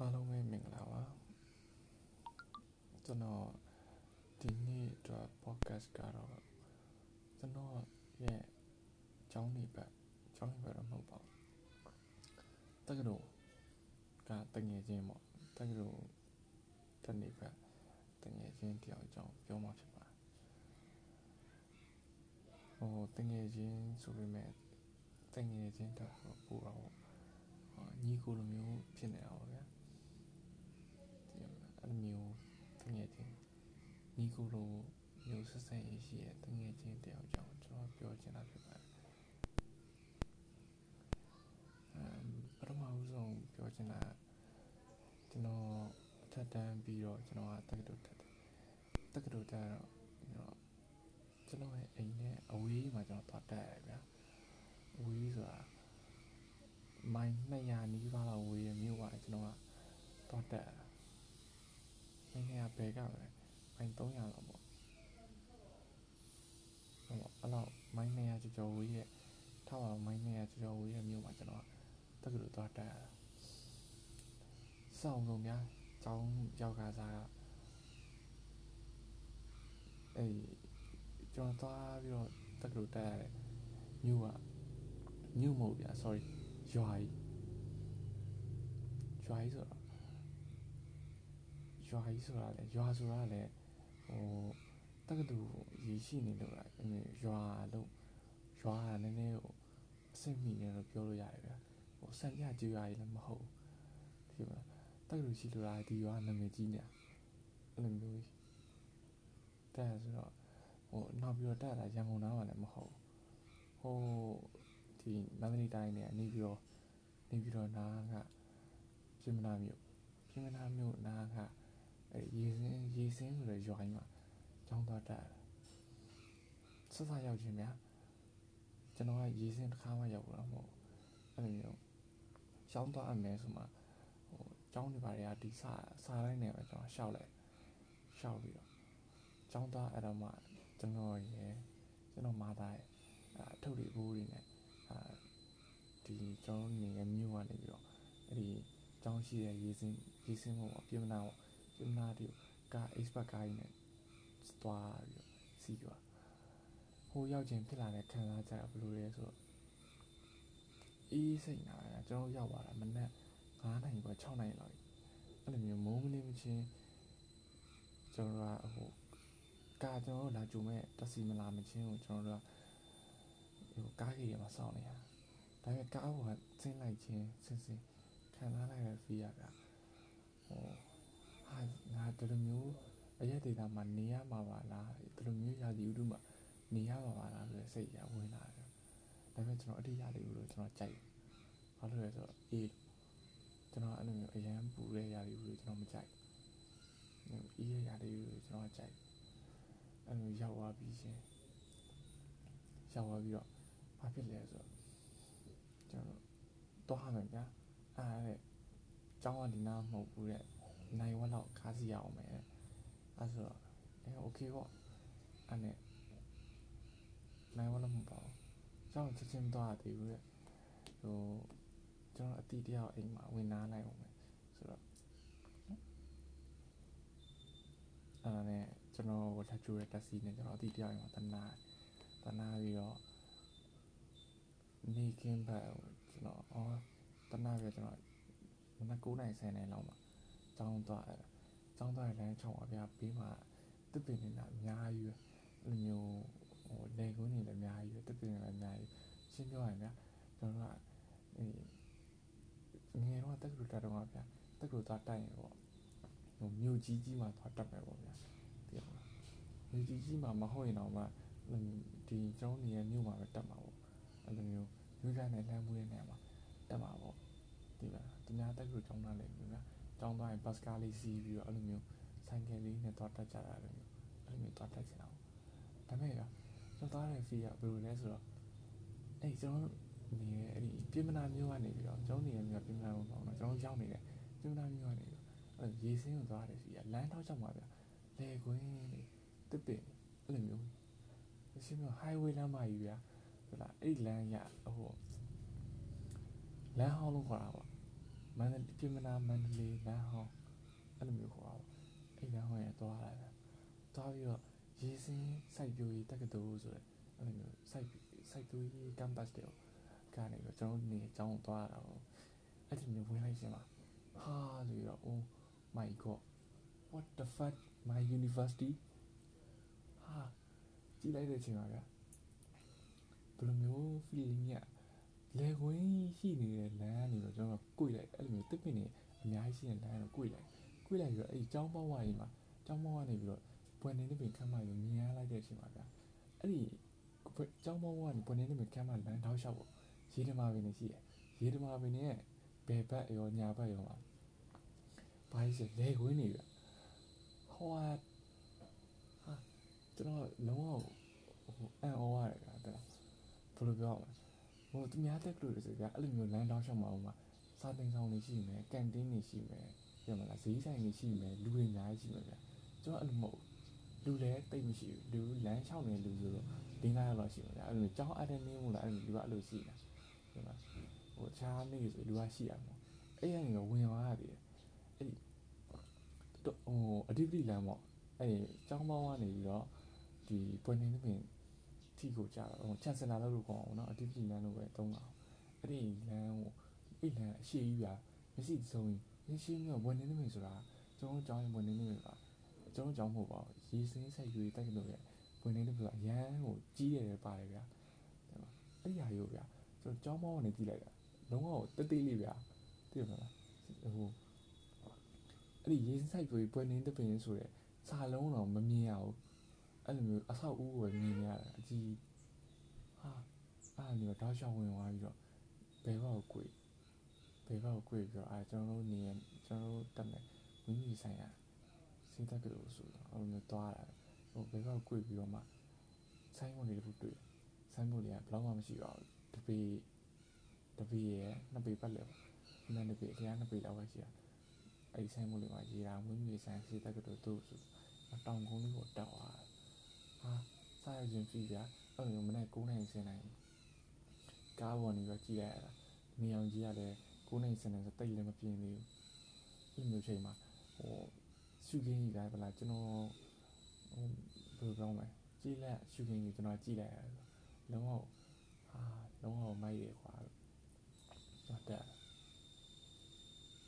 အားလုံးပဲမင်္ဂလာပါကျွန်တော်ဒီနေ့အတွက် podcast ကတော့ကျွန်တော်ရဲ့ကျောင်းနေဘက်ကျောင်းနေဘက်တော့မဟုတ်ပါဘူးတက္ကသိုလ်ကတငယ်ချင်းပေါ့တက္ကသိုလ်တနေဘက်တငယ်ချင်းတယောက်အကြောင်းပြောမှာဖြစ်ပါတယ်ဟိုတငယ်ချင်းဆိုပေမဲ့တငယ်ချင်းတော့ပူတော့ညီကိုလိုမျိုးဖြစ်နေတာပါဗျာအဲ့လို မျိုးတငယ်ချင်းညီကိုလိုမျိုးဆက်ဆက်ရရှိရဲ့တငယ်ချင်းတယောက်ကြောင့်ကျွန်တော်ပြောချင်တာဖြစ်ပါတယ်အမ်ပထမဦးဆုံးပြောချင်တာကျွန်တော်အထက်တန်းပြီးတော့ကျွန်တော်ကတက္ကသိုလ်တက်တယ်တက္ကသိုလ်တက်တော့ကျွန်တော်ရဲ့အိမ်နဲ့အဝေးမှာကျွန်တော်သွားတက်ရတယ်ဗျာအဝေးဆိုတာမိုင်200နီးပါးလောက်ဝေးရမြို့ပါကျွန်တော်ကသွားတက်ရ မိုင်း200ဘယ်ကလဲမိုင်း300လောက်ပေါ့ဟိုအဲ့လောက်မိုင်း200ကျော်ကျော်ဝေးရဲ့ထားပါတော့မိုင်း200ကျော်ကျော်ဝေးရဲ့မြို့မှာကျွန်တော်တက္ကသိုလ်သွားတက်ရတာစောင့်လို့များကျောင်းရောက်ကစားကအေးကျွန်တော်သွားပြီးတော့တက္ကသိုလ်တက်ရတယ်မြို့ကမြို့မဟုတ်ဗျာ sorry ရွာကြီးရွာကြီးဆိုတော့ ရွာကြီးဆိုတာလေရွာဆိုတာလေဟိုတက္ကသိုလ်ရည်ရှိနေလို့လားရွာလို့ရွာကနည်းနည်းဟိုအဆင့်မိနေလို့ပြောလို့ရတယ်ဗျာဟိုစံပြကြွားရည်လည်းမဟုတ်ဒီမှာတက္ကသိုလ်ရှိလို့လားဒီရွာနာမည်ကြီးနေတာအဲ့လိုမျိုးတဲ့ဆိုတော့ဟိုနောက်ပြီးတော့တက်လာရန်ကုန်သားမှလည်းမဟုတ်ဟိုဒီမန္တလေးတိုင်းနဲ့နေပြီးတော့နေပြီးတော့နားကပြင်မနာမြို့ပြင်မနာမြို့နားက အဲရေစင်းရေစင်းဆိုတဲ့ရွာကြီးမှာကျောင်းသားတက်ရတာဆက်စားရောက်ခြင်းများကျွန်တော်ကရေစင်းတစ်ခါမှရောက်လာမဟုတ်အဲ့လိုမျိုးကျောင်းသားအမယ်ဆိုမှဟိုကျောင်းတွေဘာတွေကဒီစာစာတိုင်းနဲ့ပဲကျွန်တော်ရှောက်လိုက်ရှောက်ပြီးတော့ကျောင်းသားအဲ့တော့မှကျွန်တော်ရယ်ကျွန်တော်မာသားရယ်အထုတ်တွေဘူးတွေနဲ့အာဒီကျွန်တော်နေရမြို့ကနေပြီးတော့အဲ့ဒီကျောင်းရှိတဲ့ရေစင်းရေစင်းပေါ့ပြင်မနာပေါ့ ကျမတို့ကား expert ကားကြီးနဲ့သွားပြီးတော့စီးသွားဟိုရောက်ချင်းဖြစ်လာတဲ့ခံစားချက်ဘယ်လိုလဲဆိုတော့အေးစိတ်နာတာကျွန်တော်ရောက်လာတာမနက်9နိုင်ပေါ့6နိုင်လောက်အဲ့လိုမျိုးမိုးမလင်းမချင်းကျွန်တော်ကဟိုကားကျွန်တော်လာကြုံမဲ့တက်စီမလာမချင်းကိုကျွန်တော်တို့ကဟိုကားကြီးရမှာစောင့်နေရဒါပေမဲ့ကားကိုဆင်းလိုက်ချင်းဆင်းဆင်းခံစားလိုက်ရတဲ့ feel ရတာဟို ဟာငါဒီလိုမျိုးအရက်ဒေတာမှာနေရမှာပါလားဒီလိုမျိုးရာသီဥတုမှာနေရမှာပါလားဆိုတဲ့စိတ်ရဝင်လာတယ်ဒါပေမဲ့ကျွန်တော်အတိရာသီဥတုကျွန်တော်ကြိုက်ဘာလို့လဲဆိုတော့အေးကျွန်တော်အဲ့လိုမျိုးအရန်ပူတဲ့ရာသီဥတုကျွန်တော်မကြိုက်အေးရရာသီဥတုကျွန်တော်ကြိုက်အဲ့လိုရောက်သွားပြီးရှင်ရောက်သွားပြီးတော့ဘာဖြစ်လဲဆိုတော့ကျွန်တော်တော့ဟာမယ်ဗျာအားတဲ့ကျောင်းကဒီနားမဟုတ်ဘူးတဲ့ နိုင်ဝက်လောက်ခါစီရအောင်မယ်အဲဆိုတော့အဲ okay ပေါ့အဲ့နဲ့နိုင်ဝက်လောက်မပေါ့ကျောင်းချက်ချင်းမသွားသေးဘူးလေဟိုကျွန်တော်အတီးတယောက်အိမ်မှာဝင်နာလိုက်အောင်မယ်ဆိုတော့အဲ့နဲ့ကျွန်တော်ကိုလက်ကျိုးတဲ့တက်စီနဲ့ကျွန်တော်အတီးတယောက်အိမ်မှာတနာတနာပြီးတော့နေကင်းဘက်ကျွန်တော်အော်တနာပြီးတော့ကျွန်တော်မနက်9:30နာရီလောက်မှာ ကျောင်းသွားအဲ့ကျောင်းသွားတဲ့လမ်းချောင်းပါဗျာဘေးမှာတစ်ပင်နေတာအများကြီးပဲအဲ့လိုမျိုးဟိုလေကုန်းတွေလည်းအများကြီးပဲတစ်ပင်တွေလည်းအများကြီးရှင်းပြောရရင်ဗျာကျွန်တော်ကအေးငယ်တော့တက္ကသိုလ်တက်တော့ဗျာတက္ကသိုလ်သွားတိုက်ရင်ပေါ့ဟိုမြို့ကြီးကြီးမှာသွားတက်မယ်ပေါ့ဗျာသိရမလားမြို့ကြီးကြီးမှာမဟုတ်ရင်တော့မှဒီကျောင်းနေရမြို့မှာပဲတက်မှာပေါ့အဲ့လိုမျိုးမြို့တိုင်းနဲ့လမ်းမွေးနေမှာတက်မှာပေါ့ဒီလားသူများတက္ကသိုလ်ကျောင်းသားလည်းဗျာ ကျောင်းသွားရင်ဘတ်စကားလေးစီးပြီးတော့အဲ့လိုမျိုးဆိုင်ကယ်လေးနဲ့သွားတက်ကြတာအဲ့လိုမျိုးအဲ့လိုမျိုးသွားတက်ချင်တာပေါ့ဒါပေမဲ့ကကျွန်တော်သွားတဲ့ fee ကဘယ်လိုလဲဆိုတော့အဲ့ကျွန်တော်နေအဲ့ဒီပြင်မနာမျိုးကနေပြီးတော့ကျောင်းနေရမျိုးပြင်မနာမျိုးပေါ့နော်ကျွန်တော်ရောက်နေတယ်ပြင်မနာမျိုးကနေပြီးတော့အဲ့ရေစင်းကိုသွားတဲ့ fee ကလမ်းထောက်ချက်မှာဗျလေကွင်းလေးတစ်ပင်အဲ့လိုမျိုးအရှင်းမျိုး highway လမ်းမကြီးဗျာဟုတ်လားအဲ့ဒီလမ်းရဟိုလမ်းဟောင်းလို့ခေါ်တာပေါ့ မန္တလေးပြင်မနာမန္တလေးလမ်းဟောင်းအဲ့လိုမျိုးခေါ်တာပေါ့အဲ့လမ်းဟောင်းရသွားလာတာသွားပြီးတော့ရေစင်းစိုက်ပျိုးရေးတက္ကသိုလ်ဆိုတဲ့အဲ့လိုမျိုးစိုက်စိုက်ပျိုးရေး campus တွေကနေပြီးတော့ကျွန်တော်နေအကြောင်းသွားရတာပေါ့အဲ့ဒီမျိုးဝင်လိုက်ရှင်ပါဟာလို့ပြီးတော့ oh my god what the fuck my university ဟာကြည့်လိုက်တဲ့အချိန်မှာဗျာဘယ်လိုမျိုး feeling ည လေခွင်းရှိနေတဲ့လမ်းနေတော့ကျွန်တော်ကိုွေလိုက်အဲ့လိုမျိုးတစ်ပင်နေအများကြီးရှိတဲ့လမ်းတော့ကိုွေလိုက်ကိုွေလိုက်ပြီးတော့အဲ့ဒီကျောင်းပေါက်ဝါးကြီးမှာကျောင်းပေါက်ဝါးနေပြီးတော့ပွင့်နေတဲ့ပင်ခမ်းမကြီးမြင်ရလိုက်တဲ့အချိန်မှာဗျအဲ့ဒီကျောင်းပေါက်ဝါးကနေပွင့်နေတဲ့ပင်ခမ်းမလမ်းထောက်လျှောက်ပေါ့ရေဓမာပင်နေရှိတယ်ရေဓမာပင်နေရဲ့ဘယ်ဘက်ရောညာဘက်ရောမှာဘာကြီးစလေခွင်းနေဗျဟောဟာကျွန်တော်လုံးဝအန်အောရတယ်ကွာတဲ့ဘယ်လိုပြောရမလဲ ဟိုသူများတက်လို့လေဆိုကြအဲ့လိုမျိုးလမ်းတောင်းလျှောက်မှာဟိုမှာစာသင်ဆောင်တွေရှိမယ်ကန်တင်းတွေရှိမယ်ပြမလားဈေးဆိုင်တွေရှိမယ်လူတွေအများကြီးရှိမယ်ဗျာကျွန်တော်အဲ့လိုမဟုတ်လူလည်းတိတ်မရှိဘူးလူလမ်းလျှောက်နေလူဆိုတော့ဒင်းကားလောက်ရှိမှာဗျာအဲ့လိုကြောင်းအပ်တဲ့နေမို့လားအဲ့လိုလူကအဲ့လိုရှိနေတာပြမလားဟိုခြားနေဆိုလူကရှိရမှာအဲ့ရနေဝင်သွားရတယ်အဲ့ဒီဟိုအဓိပတိလမ်းပေါ့အဲ့ဒီကျောင်းပေါင်းကနေပြီးတော့ဒီပွင့်နေနေပင် ထီကိုကြာတော့ဟိုချန်စလာလို့ခေါ်အောင်နော်အဓိပတိလမ်းလို့ပဲသုံးတာအဲ့ဒီလမ်းကိုအဲ့လမ်းအရှိကြီးပြမျက်စိစုံရင်ရှင်းမျိုးပွင့်နေနေပင်ဆိုတာကျွန်တော်ကျောင်းရင်ပွင့်နေနေပင်ပါကျွန်တော်ကျောင်းမဟုတ်ပါဘူးရေစင်းဆိုင်ရွေးတိုက်လို့ရပွင့်နေနေပင်ကအရန်ဟိုကြီးတယ်ပါတယ်ဗျာအဲ့ဒီဟာရိုးဗျာကျွန်တော်ကျောင်းမောင်းကနေကြည့်လိုက်တာလုံးဝတက်သေးလေးဗျာသိရမလားဟိုအဲ့ဒီရေစင်းဆိုင်ရွေးပွင့်နေနေပင်ဆိုတဲ့စာလုံးတော့မမြင်ရဘူး အဲ့လိုမျိုးအဆောက်အဦကိုမြင်ရတာအကြီးဟာအဲ့လိုတောက်လျှောက်ဝင်သွားပြီးတော့ဘယ်ဘက်ကိုကိုဘယ်ဘက်ကိုကိုပြီးတော့အဲကျွန်တော်တို့နေကျွန်တော်တို့တက်မယ်မိမိဆိုင်ရာစိတ်တက်ကလေးဆိုတော့အဲ့လိုမျိုးသွားတာဟိုဘယ်ဘက်ကိုပြီးတော့မှဆိုင်းမွန်လေးတစ်ခုတွေ့ဆိုင်းမွန်လေးကဘယ်တော့မှမရှိပါဘူးတပေတပေရဲ့နှစ်ပေပတ်လည်ပေါ့ဒီနေ့နှစ်ပေအများနှစ်ပေလောက်ပဲရှိတာအဲ့ဒီဆိုင်မွန်လေးမှာရေးတာမိမိဆိုင်စိတ်တက်ကလေးတို့ဆိုတောင်ကုန်းလေးကိုတက်သွားတာ ဟာစားရခြင်းပြီဗျာအဲ့လိုမနေ့9နိုင်10နိုင်ကားပေါ်နေတော့ကြည့်ရတာနေအောင်ကြီးရတယ်9နိုင်10နိုင်ဆိုတိတ်လည်းမပြင်းသေးဘူးအဲ့လိုမျိုးချိန်မှာဟိုရှုခင်းကြီးကဗလားကျွန်တော်ဟိုဘယ်လိုပြောမလဲကြည့်လက်ရှုခင်းကြီးကျွန်တော်ကြည့်လိုက်ရတယ်လုံးဝဟာလုံးဝမိုက်ရခွာတော့တက်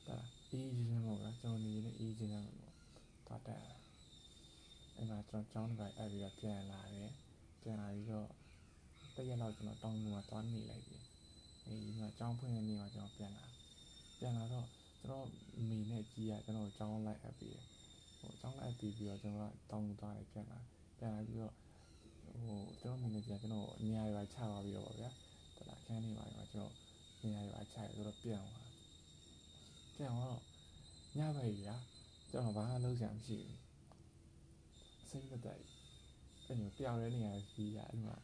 တာအေးကြီးနေမှာဗျာကျွန်တော်နေနေအေးကြီးနေမှာတော့တက် အဲ့မှာကျွန်တော်ကျောင်းတိုင်းအဲ့ပြီးတော့ပြန်လာတယ်ပြန်လာပြီးတော့တရက်လောက်ကျွန်တော်တောင်းကူမှာသွားနေလိုက်ပြီအေးဒီမှာကျောင်းဖွင့်တဲ့နေ့မှာကျွန်တော်ပြန်လာပြန်လာတော့ကျွန်တော်မိနဲ့ကြီးရကျွန်တော်ကျောင်းလိုက်အပ်ပြီးတယ်ဟိုကျောင်းလိုက်အပ်ပြီးပြီးတော့ကျွန်တော်တောင်းကူသွားတယ်ပြန်လာပြန်လာပြီးတော့ဟိုကျွန်တော်မိနဲ့ကြီးကကျွန်တော်နေရာရွာချသွားပြီးတော့ဗျာတလားခန်းနေပါရွာကျွန်တော်နေရာရွာချရဆိုတော့ပြန်သွားပြန်တော့ညဘက်ကြီးဗျာကျွန်တော်ဘာမှလုပ်စရာမရှိဘူး စိတ်မတိုက်အဲ့လိုတယောက်တည်းနေရာကြီးရအဲ့မှာ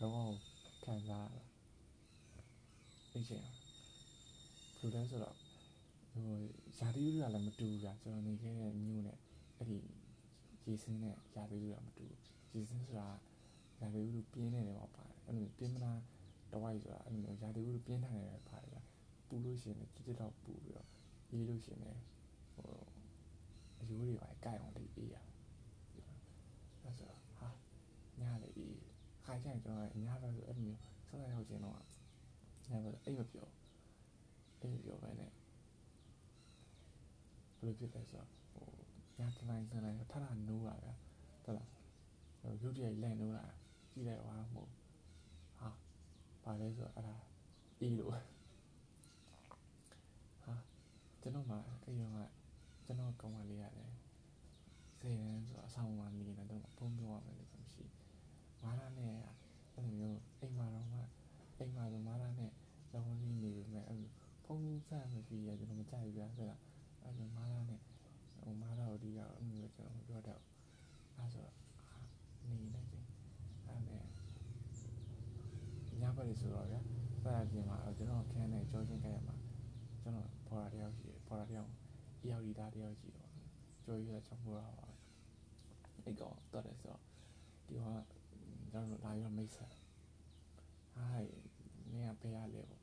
လုံးဝခံစားရအဲ့ချိန်ဘယ်လိုလဲဆိုတော့ဟိုယာတိဥရလည်းမတူဘူးဗျာကျွန်တော်နေခဲ့တဲ့မြို့နဲ့အဲ့ဒီရေစင်းနဲ့ယာတိဥရမတူဘူးရေစင်းဆိုတာယာတိဥပြင်းနေတယ်ပေါ့ပါတယ်အဲ့လိုပြင်းမလားတဝိုက်ဆိုတာအဲ့လိုယာတိဥပြင်းထန်နေတယ်ပါတယ်ဗျာပူလို့ရှိရင်ကြည့်ကြတော့ပူပြီးတော့အေးလို့ရှိရင်ဟိုအယိုးတွေပါကြိုက်အောင်လေးအေးရအဲ့ဆိုဟာ ညလေအေးခါကျရင်ကျွန်တော်ညဘက်ဆိုအဲ့လိုမျိုးဆက်ဆက်ရောက်ခြင်းတော့ညဘက်အိမ်မပြောအိမ်မပြောပဲနဲ့ဘယ်လိုဖြစ်လဲဆိုတော့ဟိုညတနိုင်တနိုင်ထထနိုးတာဗျာဟုတ်လားဟိုရုပ်တရက်လက်နိုးတာကြည့်လိုက်ပါမို့ဟာပါလဲဆိုတော့အဲ့ဒါအေးလို့ဟာကျွန်တော်မှအဲ့ရောကကျွန်တော်ကောင်းပါလေးရတယ်စေရန်ဆိုအဆောင်မှာနေနေတော့ပုံပြောရမယ်လို့ မရှိမာရနဲ့အဲ့လိုမျိုးအိမ်မှာတော့မှအိမ်မှာဆိုမာရနဲ့လောင်းလေးနေပြီမဲ့အဲ့လိုဖုန်းဆက်မပြီးရကျွန်တော်မကြိုက်ဘူးဗျာဆိုတော့အဲ့လိုမာရနဲ့ဟိုမာရတို့ဒီကတော့အဲ့လိုကျွန်တော်မပြောတော့အဲ့ဆိုနေနေချင်းအဲ့နဲ့ညဘက်လေးဆိုတော့ဗျာဆက်အပြင်မှာကျွန်တော်ခန်းနဲ့ကြောချင်းကြရမှာကျွန်တော်ဖော်ရတယောက်ရှိတယ်ဖော်ရတယောက်အယောက်ဒီသားတယောက်ရှိတော့ကြော်ရတဲ့ချောင်းပေါ်တာပါအဲ့ကောင်တော့တယ်ဆိုတော့ဒီက ကျွန်တော်လာပြီးမိတ်ဆက်ဟိုင်းနင်ကဘယ်ရလဲပေါ့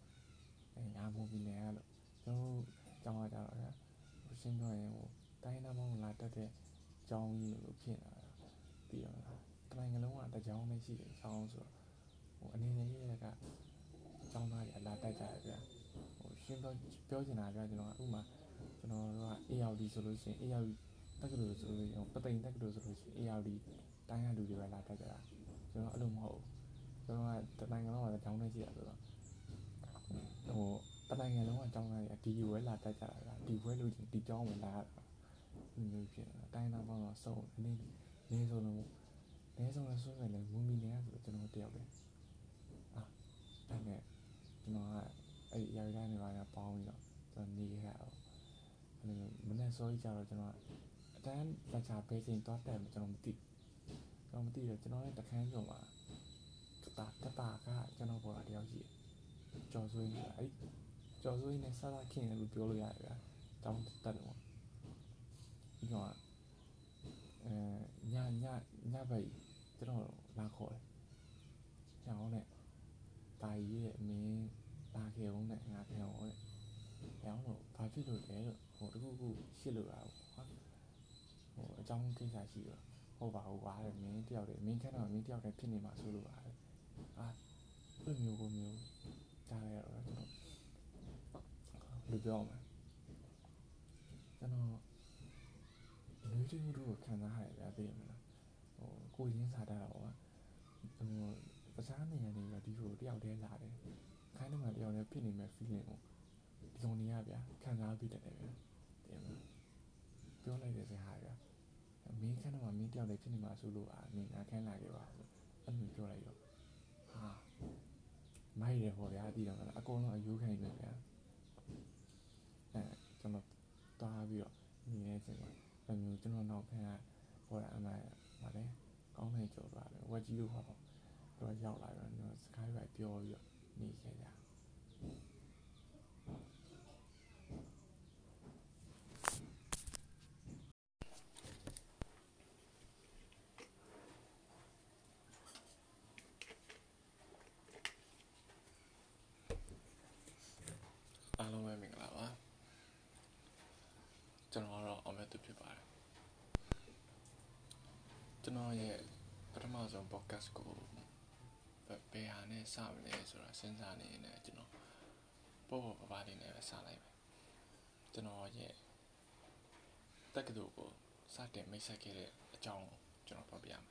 အဲငါမူပြီးနေရလို့ကျွန်တော်ကျောင်းကကြတော့ဗျာဟိုရှင်းပြောရင်ဟိုတိုင်းသားမောင်းလာတက်တဲ့ကျောင်းကြီးလို့ဖြစ်နေတာပြီးတော့လားတနိုင်ငံလုံးကတကြောင်းနဲ့ရှိတယ်ကျောင်းဆိုတော့ဟိုအနေနဲ့ရရကကျောင်းသားတွေအလာတက်ကြတယ်ဗျာဟိုရှင်းပြောပြောချင်တာဗျာကျွန်တော်ကဥမာကျွန်တော်တို့က ARD ဆိုလို့ရှိရင် ARD တက္ကသိုလ်ဆိုလို့ပသိမ်တက္ကသိုလ်ဆိုလို့ရှိရင် ARD တိုင်းရလူတွေပဲလာတက်ကြတာ ကျွန်တော်အဲ့လိုမဟုတ်ဘူးကျွန်တော်ကတနိုင်ငံလုံးကကျောင်းနဲ့ရှိတာဆိုတော့ဟိုတနိုင်ငံလုံးကကျောင်းသားတွေကဒီဝဲလာတက်ကြတာဗျာဒီဝဲလို့ချင်းဒီကျောင်းဝင်လာတာဒီမျိုးဖြစ်နေတာတိုင်းသားပေါင်းတော့စုံနေနေဆိုလို့နေဆိုလို့ဆိုရင်လည်းမူမီနေရဆိုကျွန်တော်တယောက်ပဲအာအဲ့နဲ့ကျွန်တော်ကအဲ့ဒီအရာတိုင်းတွေပါပေါင်းပြီးတော့ကျွန်တော်နေခဲ့ရအောင်အဲ့လိုမနေ့စောကြီးကြတော့ကျွန်တော်အတန်းလက်ချဘဲချင်းတော့တက်ကျွန်တော်မသိ ကျွန်တော်မသိတော့ကျွန်တော်လည်းတခန်းကျော်မှာတတာတတာကကျွန်တော်ပေါ်တာတယောက်ရှိတယ်ကျော်ဆွေးနေတာအဲ့ကျော်ဆွေးနဲ့ဆရာခင်လို့ပြောလို့ရတယ်ဗျာတောင်းတက်တယ်ပေါ့ဒီကောင်ကအဲညညညဘက်ကျွန်တော်လာခေါ်တယ်။ညောင်းနဲ့တာကြီးရဲ့အမင်းလာခဲ့အောင်နဲ့ငါခဲ့အောင်တဲ့။ညောင်းတော့ဘာဖြစ်လို့လဲလို့ဟိုတခုခုရှစ်လို့တာဟာဟိုအကြောင်းကိစ္စရှိတော့ ဟုတ်ပါဘူးပါတဲ့မင်းတယောက်တည်းမင်းခက်တော့မင်းတယောက်တည်းဖြစ်နေမှာဆိုလို့ပါတဲ့။အာဘယ်မျိုးကိုမျိုးကြားရတော့ကျွန်တော်လူပြောမှာကျွန်တော်လူတွေတို့ခံစားရတယ်ဗျာသိရမလားဟိုကိုရင်းစားတာတော့ဟိုပစားနေရနေရဒီလိုတယောက်တည်းလာတယ်ခိုင်းတယ်မှာတယောက်တည်းဖြစ်နေမဲ့ feeling ကိုဒီလိုနေရဗျာခံစားပြီးတယ်ဗျာသိရမလားပြောလိုက်တဲ့စကားဗျာ မင်းခန်းတော့မင်းတယောက်တည်းဖြစ်နေမှာဆိုလို့အာမင်းငါခန်းလာခဲ့ပါအဲ့လိုပြောလိုက်တော့ဟာမိုက်တယ်ဟောဗျာဒီတော့အကုန်လုံးအယိုးခံနေဗျာအဲကျွန်တော်တားပြီးတော့နေနေချိန်မှာဘယ်မျိုးကျွန်တော်နောက်ခန်းကပေါ်လာအမှဗာလဲကောင်းနေကြော်သွားတယ်ဝက်ကြီးလို့ဟောတော့တော့ရောက်လာတော့ကျွန်တော်စကားပဲပြောပြီးတော့နေခဲ့ကြအားလုံးပဲမင်္ဂလာပါကျွန်တော်ကတော့အောင်မြတ်သူဖြစ်ပါတယ် ကျွန်တော်ရဲ့ပထမဆုံး podcast ကိုဘယ်ဟာနဲ့စမလဲဆိုတာစဉ်းစားနေနေကျွန်တော်ပေါ့ပေါ့ပါပါလေးနဲ့ပဲစလိုက်ပဲကျွန်တော်ရဲ့တက္ကသိုလ်ကိုစတင်မိတ်ဆက်ခဲ့တဲ့အကြောင်းကိုကျွန်တော်ပြောပြမယ်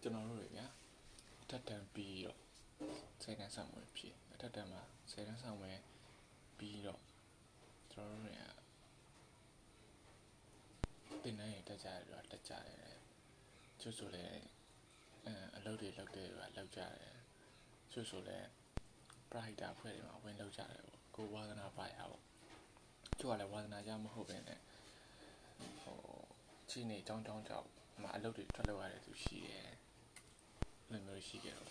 ကျွန်တော်တို့တွေဗျာတက်တန်ပြီးတော့စေတန်းဆောင်ဝင်ဖြစ်အထက်တန်းမှာစေတန်းဆောင်ဝင်ပြီးတော့ကျွန်တော်တို့တွေက တင်နိုင်ရတက်ကြရတော့တက်ကြတယ်ကျို့ဆိုလဲအဲအလုပ်တွေလုပ်တယ်ကလုပ်ကြတယ်ကျို့ဆိုလဲ pride အဖွဲ့တွေမှာဝင်လုပ်ကြတယ်ပေါ့ကိုဝါသနာပါရပေါ့ကျို့ကလည်းဝါသနာကြမဟုတ်ပဲနဲ့ဟိုချင်းနေတောင်းတောင်းကြောက်မှာအလုပ်တွေထွက်လုပ်ရတယ်သူရှိတယ်လည်းမျိုးရှိကြတော့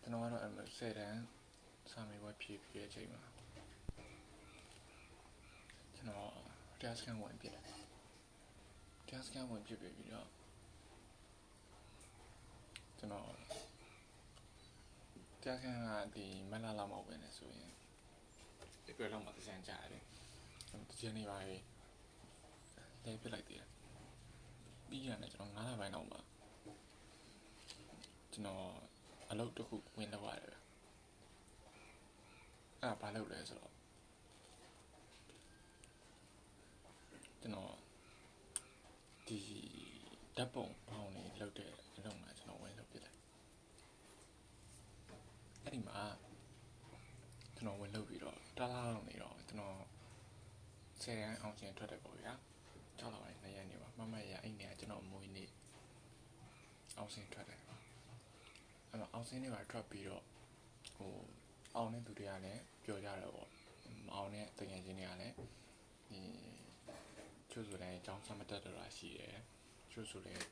ကျွန်တော်ကတော့အဲ့ဆယ်တန်းစာမေးပွဲဖြည့်ပြီးတဲ့အချိန်မှာကျွန်တော် တရားစခန်းဝင်ပြတယ်တရားစခန်းဝင်ပြပြီးတော့ကျွန်တော်တရားစခန်းကဒီမလာလာမောက်ပဲနေဆိုရင်ဒီပြလောက်မှသစံကြတယ်ကျွန်တော်တကြနေပါပြီလဲပြလိုက်သေးတယ်ပြီးရတယ်ကျွန်တော်9လပိုင်းတော့မှကျွန်တော်အလုပ်တစ်ခုဝင်လောက်ရတယ်အဲ့ဒါဘာလုပ်လဲဆိုတော့ ကျွန်တော်ဒီဓာတ်ပုံပေါင်းနေလောက်တဲ့အလုပ်မှာကျွန်တော်ဝင်လုပ်ပြလိုက်အဲ့ဒီမှာကျွန်တော်ဝင်လုပ်ပြီးတော့တားလာတော့နေတော့ကျွန်တော်ဆယ်ရန်အောင်ကျင်ထွက်တယ်ပေါ့ဗျာကြောက်လာပါတယ်နှစ်ရက်နေပါမမရအဲ့နေကကျွန်တော်မွေးနေအောင်စင်ထွက်တယ်အဲ့တော့အောင်စင်းတွေပါထွက်ပြီးတော့ဟိုအောင်တဲ့သူတွေကလည်းပြောကြတယ်ပေါ့မအောင်တဲ့တကယ်ချင်းတွေကလည်းဒီ ချို့ဆိုလည်းအကြောင်းစမတက်တော့တာရှိတယ်ချို့ဆိုလည်း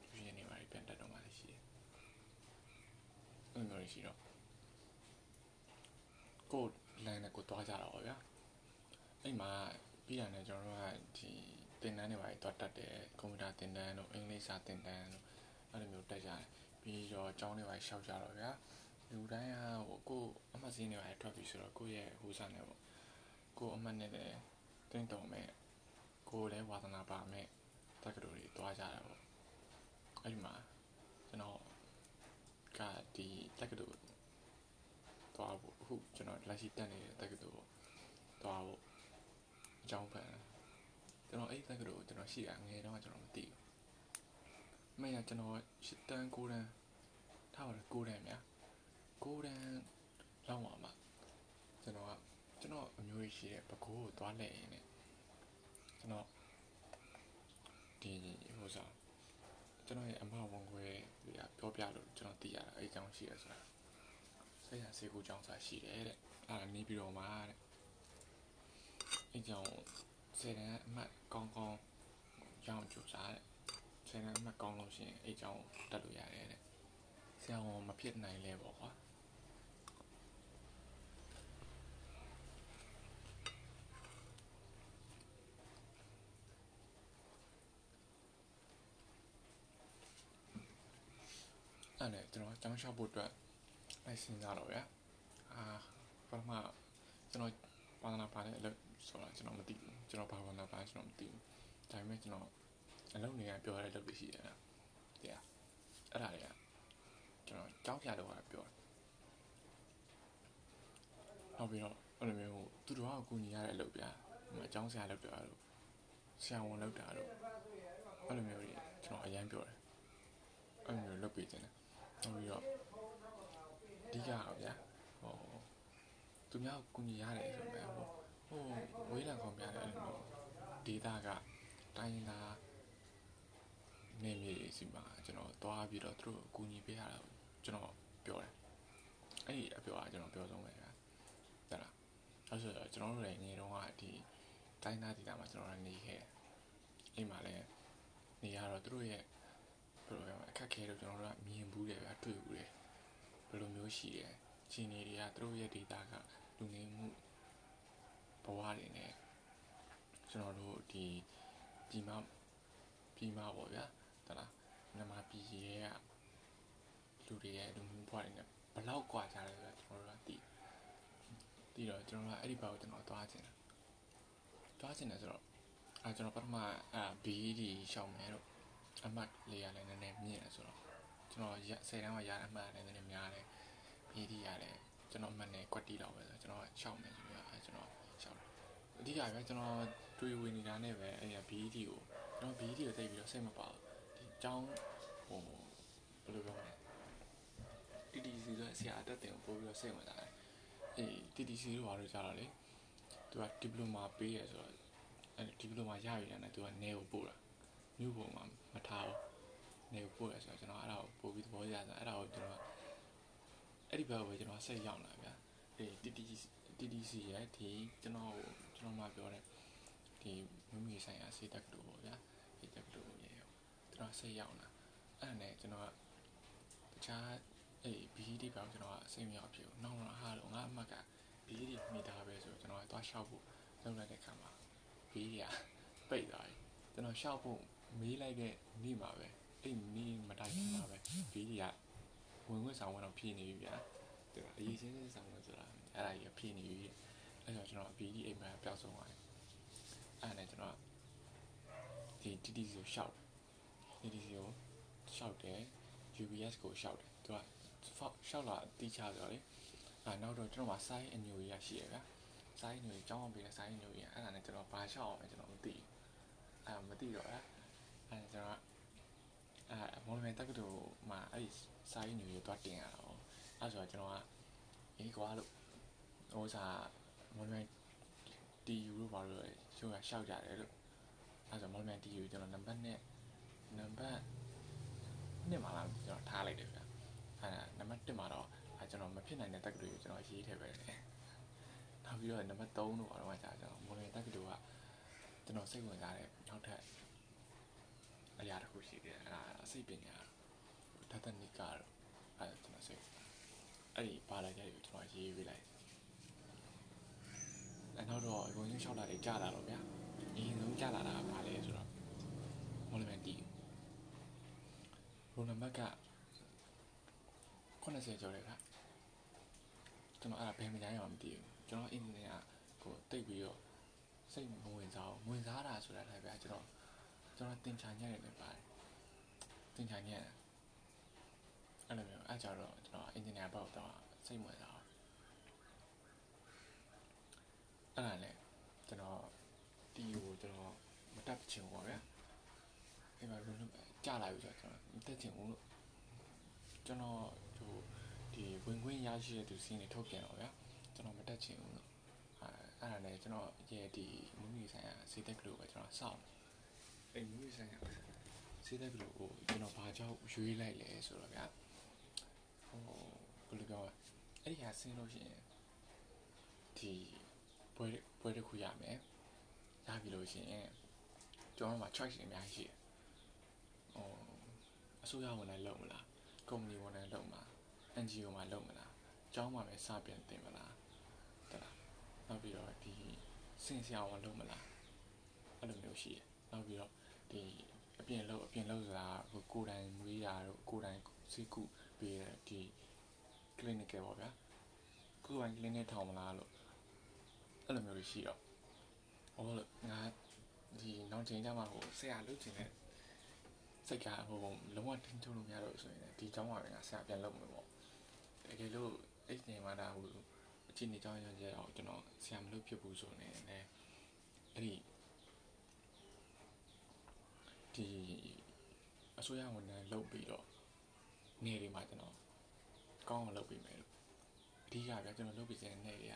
သူရှင်တွေပါပြန်တက်တော့မှလည်းရှိတယ်အဲ့လိုရှိတော့ကိုလမ်းနဲ့ကိုတွားကြတာပေါ့ဗျာအဲ့မှာပြီးရတယ်ကျွန်တော်တို့ကဒီတင်တန်းတွေပါတွားတက်တယ်ကွန်ပျူတာတင်တန်းတို့အင်္ဂလိပ်စာတင်တန်းတို့အဲ့လိုမျိုးတက်ကြတယ်ပြီးတော့အကြောင်းတွေပါရှောက်ကြတော့ဗျာလူတိုင်းကဟိုကိုအမှတ်စင်းတွေထွက်ပြီဆိုတော့ကိုရဲ့ဟိုစားနေပေါ့ကိုအမှတ်နဲ့လည်းတင်းတုံမဲ့ ကိုလည်းဝါသနာပါမဲ့တက္ကသိုလ်တွေတွားကြတာပေါ့အဲ့ဒီမှာကျွန်တော်ကဒီတက္ကသိုလ်တွားဖို့အခုကျွန်တော်လက်ရှိတက်နေတဲ့တက္ကသိုလ်တွားဖို့အကြောင်းဖန်ကျွန်တော်အဲ့တက္ကသိုလ်ကျွန်တော်ရှိတာငယ်တော့ကျွန်တော်မသိဘူးမင်းကကျွန်တော်ရှစ်တန်း9တန်းထားပါတော့9တန်းများ9တန်းလောက်ပါမှာကျွန်တော်ကကျွန်တော်အမျိုးကြီးရှိတဲ့ပကိုးကိုသွားလဲရင်းနဲ့ ကျွန်တော်ဒီဟိုစားကျွန်တော်ရဲ့အမဝန်ခွဲတွေကပြောပြလို့ကျွန်တော်သိရတာအဲ့အကြောင်းရှိရဆိုတာဆေးရဆေးကူကြောင်းစာရှိတယ်တဲ့အဲ့ဒါနေပြီးတော့မှာတဲ့အဲ့ကြောင့်ဆယ်တန်းအမှတ်ကောင်းကောင်းကြောင်းကြိုးစားတဲ့ဆယ်တန်းအမှတ်ကောင်းလို့ရှိရင်အဲ့ကြောင်းတက်လို့ရတယ်တဲ့ဆရာဝန်မဖြစ်နိုင်လဲပေါ့ကွာ အဲ့နဲ့ကျွန်တော်ကျောင်းလျှောက်ဖို့အတွက်လိုက်စဉ်းစားတော့ဗျာအာပထမကျွန်တော်ဘာသာနာပါတဲ့အလုပ်ဆိုတာကျွန်တော်မသိဘူးကျွန်တော်ဘာသာနာပါကျွန်တော်မသိဘူးဒါပေမဲ့ကျွန်တော်အလုပ်နေရပြောရတဲ့အလုပ်တွေရှိတယ်နော်တရားအဲ့ဒါတွေကကျွန်တော်ကြောင်းပြတော့ပြောတယ်နောက်ပြီးတော့အဲ့လိုမျိုးသူတို့ကကူညီရတဲ့အလုပ်ဗျာဟိုအကြောင်းဆရာလုပ်ပြတာလို့ဆရာဝန်လုပ်တာလို့အဲ့လိုမျိုးတွေကျွန်တော်အရင်ပြောတယ်အဲ့လိုမျိုးလုပ်ပေးခြင်းတယ် နောက်ပြီးတော့အဓိကတော့ဗျာဟိုသူများကူညီရတယ်ဆိုပေမဲ့ဟိုဟိုဝေးလံကောင်ပြတယ်အဲ့လိုမျိုးဒေတာကတိုင်းသားနေမြေစီမှာကျွန်တော်သွားပြီးတော့သူတို့ကူညီပေးရတာကျွန်တော်ပြောတယ်အဲ့ဒီအပြောကကျွန်တော်ပြောဆုံးပဲဗျာဟုတ်လားအဲ့ဆိုတော့ကျွန်တော်တို့လည်းငယ်တုန်းကဒီတိုင်းသားဒေတာမှာကျွန်တော်လည်းနေခဲ့အိမ်မှာလည်းနေရတော့သူတို့ရဲ့ ဘယ်လိုပြောအခက်ခဲတော့ကျွန်တော်တို့ကမြင်ဘူးတယ်ဗျာတွေ့ဘူးတယ်ဘယ်လိုမျိုးရှိတယ်ချင်းနေတွေကသူတို့ရဲ့ data ကလူငယ်မှုဘဝတွေနဲ့ကျွန်တော်တို့ဒီဒီမှာပြီးမှပေါ့ဗျာတလားမြန်မာပြည်ရဲ့ကလူတွေရဲ့လူမှုဘဝတွေနဲ့ဘယ်လောက်ကွာကြလဲဆိုတော့ကျွန်တော်တို့ကသိသိတော့ကျွန်တော်ကအဲ့ဒီဘက်ကိုကျွန်တော်သွားချင်တယ်သွားချင်တယ်ဆိုတော့အဲကျွန်တော်ပထမအဲ BD ရှောင်းမယ်တော့ အမှတ်လေးရလည်းနည်းနည်းမြင့်တယ်ဆိုတော့ကျွန်တော်ရ10တန်းကရတဲ့အမှတ်လည်းနည်းနည်းများတယ် BD ရတယ်ကျွန်တော်အမှတ်နဲ့ကွက်တီလောက်ပဲဆိုတော့ကျွန်တော်ရှောင်းမယ်ဆိုပြီးတော့အဲကျွန်တော်ရှောင်းတယ်အဓိကပဲကျွန်တော်တွေးဝင်နေတာနဲ့ပဲအဲ့ရ BD ကိုကျွန်တော် BD ကိုတိတ်ပြီးတော့စိတ်မပါဘူးဒီအကြောင်းဟိုဘယ်လိုပြောမလဲ TTC ဆိုဆရာအတက်တင်ကိုပို့ပြီးတော့စိတ်ဝင်စားတယ်အေး TTC တို့ဘာလို့ကြားတော့လဲသူကဒီပလိုမာပေးရဆိုတော့အဲဒီပလိုမာရရတယ်နဲ့သူကနေကိုပို့တာ မြို့ပေါ်မှာမထားဘူးနေကိုပို့ရဆိုတော့ကျွန်တော်အဲ့ဒါကိုပို့ပြီးသဘောကျတာအဲ့ဒါကိုကျွန်တော်အဲ့ဒီဘက်ကိုကျွန်တော်ဆက်ရောက်လာဗျာအေး TTC TTC ရဲ့ဒီကျွန်တော်ကျွန်တော်မှပြောတဲ့ဒီမမီဆိုင်ရာစေတက်တူပေါ့ဗျာစေတက်တူရေကျွန်တော်ဆက်ရောက်လာအဲ့ဒါနဲ့ကျွန်တော်ကတခြားအေး BD ဘောင်ကျွန်တော်ကအစိမ့်ရောက်ဖြစ်ဘူးနောက်တော့ဟာတော့ငါအမှတ်က BD မိတာပဲဆိုကျွန်တော်ကသွားရှောက်ဖို့လုပ်လိုက်တဲ့ခါမှာ BD ကပိတ်သွားပြီကျွန်တော်ရှောက်ဖို့ မေးလိုက်တဲ့နေ့မှာပဲအဲ့နေ့မတိုင်ခင်မှာပဲ BD ကဝင်ခွင့်ဆောင်ဝင်တော့ဖြည့်နေပြီဗျာသူကအရေးချင်းချင်းဆောင်ဝင်ဆိုတာအဲ့ဒါကြီးကဖြည့်နေပြီအဲ့တော့ကျွန်တော် BD အိမ်မှာပျောက်ဆုံးသွားတယ်အဲ့ဒါနဲ့ကျွန်တော်ဒီ TTC ကိုရှောက်တယ် TTC ကိုရှောက်တယ် UBS ကိုရှောက်တယ်သူကရှောက်လာတီးချဆိုတော့လေအဲနောက်တော့ကျွန်တော်မှာစိုင်းအညိုကြီးရရှိရဗျာစိုင်းအညိုကြီးကျောင်းအောင်ပေးတဲ့စိုင်းအညိုကြီးအဲ့ဒါနဲ့ကျွန်တော်ဘာရှောက်အောင်လဲကျွန်တော်မသိဘူးအဲမသိတော့အဲ့ အဲကျွန်တော်အဲမော်လမြိုင်တက္ကသိုလ်မှာအဲ့ဒီစိုင်းအညိုကြီးတွားတင်ရတာပေါ့အဲ့ဆိုတော့ကျွန်တော်ကအေးကွာလို့ဟိုစားမော်လမြိုင် TU လို့ဘာလို့လဲရှုပ်ရရှောက်ကြတယ်လို့အဲ့ဆိုမော်လမြိုင် TU ကျွန်တော်နံပါတ်နဲ့နံပါတ်နှစ်မှာလာကျွန်တော်ထားလိုက်တယ်ဗျာအဲနံပါတ်1မှာတော့အဲကျွန်တော်မဖြစ်နိုင်တဲ့တက္ကသိုလ်ကိုကျွန်တော်ရေးထည့်ပဲတယ်နောက်ပြီးတော့နံပါတ်3တို့ကတော့ကြာကျွန်တော်မော်လမြိုင်တက္ကသိုလ်ကကျွန်တော်စိတ်ဝင်စားတဲ့နောက်ထပ် အရာတစ်ခုရှိတယ်အဲဒါအစိတ်ပညာဓာတ်တနိကာတော့အဲကျွန်တော်စိတ်အဲ့ဒီပါလာကြတယ်ကိုကျွန်တော်ရေးပေးလိုက်အဲနောက်တော့အကုန်လုံးရှောက်လာတယ်ကြာလာတော့ဗျာအရင်ဆုံးကြာလာတာကဘာလဲဆိုတော့မော်လမြိုင်တီရိုနံပါတ်က80ကျော်တယ်ဗျကျွန်တော်အဲ့ဒါဘယ်မညာရမှမသိဘူးကျွန်တော်အင်ဂျင်နီယာကိုတိတ်ပြီးတော့စိတ်မဝင်စားဘူးဝင်စားတာဆိုတာလည်းဗျာကျွန်တော် ကျွန်တော်တင်ချာညက်ရတယ်ပါတယ်တင်ချာညက်အဲ့လိုမျိုးအဲ့ကြတော့ကျွန်တော်အင်ဂျင်နီယာဘက်တော့စိတ်မဝင်စားဘူးအဲ့ဒါလည်းကျွန်တော်တီကိုကျွန်တော်မတက်ချင်ဘူးပါဗျာအဲ့မှာလုံးလုံးကြာလာပြီဆိုတော့ကျွန်တော်မတက်ချင်ဘူးလို့ကျွန်တော်ဟိုဒီဝင်ခွင့်ရရှိတဲ့သူစီးနေထုတ်ပြန်တော့ဗျာကျွန်တော်မတက်ချင်ဘူးလို့အဲအဲ့ဒါလည်းကျွန်တော်ရဲ့ဒီမူမီဆိုင်ရာစေတက်ကလေးကိုပဲကျွန်တော်စောင့် အဲ့မူမီဆိုင်ရာစေတက်ကလေးကိုကျွန်တော်ဘာကြောင့်ရွေးလိုက်လဲဆိုတော့ဗျာဟိုဘယ်လိုပြောလဲအဲ့ဒီဟာဆင်းလို့ရှိရင်ဒီပွဲပွဲတစ်ခုရမယ်ရပြီလို့ရှိရင်ကျွန်တော်တို့မှာ choice အများကြီးရှိတယ်ဟိုအစိုးရဝန်ထမ်းလုပ်မလားကုမ္ပဏီဝန်ထမ်းလုပ်မလား NGO မှာလုပ်မလားကျောင်းမှာပဲစပြန်တင်မလားတလားနောက်ပြီးတော့ဒီစင်ဆရာဝန်လုပ်မလားအဲ့လိုမျိုးရှိတယ် နောက်ပြီးတော့ဒီအပြင်လုပ်အပြင်လုပ်ဆိုတာဟိုကိုယ်တိုင်မွေးတာတို့ကိုယ်တိုင်စိတ်ကုပေးတဲ့ဒီ clinic ပေါ့ဗျာကိုယ်တိုင် clinic ထောင်မလားလို့အဲ့လိုမျိုးတွေရှိတော့ဟောလို့ငါဒီနောက်ချိန်ကျမှဟိုဆရာလုပ်ချင်တဲ့စိတ်ကဟိုလုံးဝတင်းချုံလို့မရတော့ဆိုရင်ဒီကျောင်းမှာပဲငါဆရာပြန်လုပ်မယ်ပေါ့တကယ်လို့အဲ့ဒီမှာဒါဟိုအချင်းနေကျောင်းရရအောင်ကျွန်တော်ဆရာမလုပ်ဖြစ်ဘူးဆိုနေတယ်အဲ့ဒီ ဒီအစိုးရဝန်ထမ်းလုပ်ပြီးတော့နေတွေမှာကျွန်တော်ကောင်းအောင်လုပ်ပြီးမယ်လို့အဓိကဗျာကျွန်တော်လုပ်ပြီးစတဲ့နေတွေက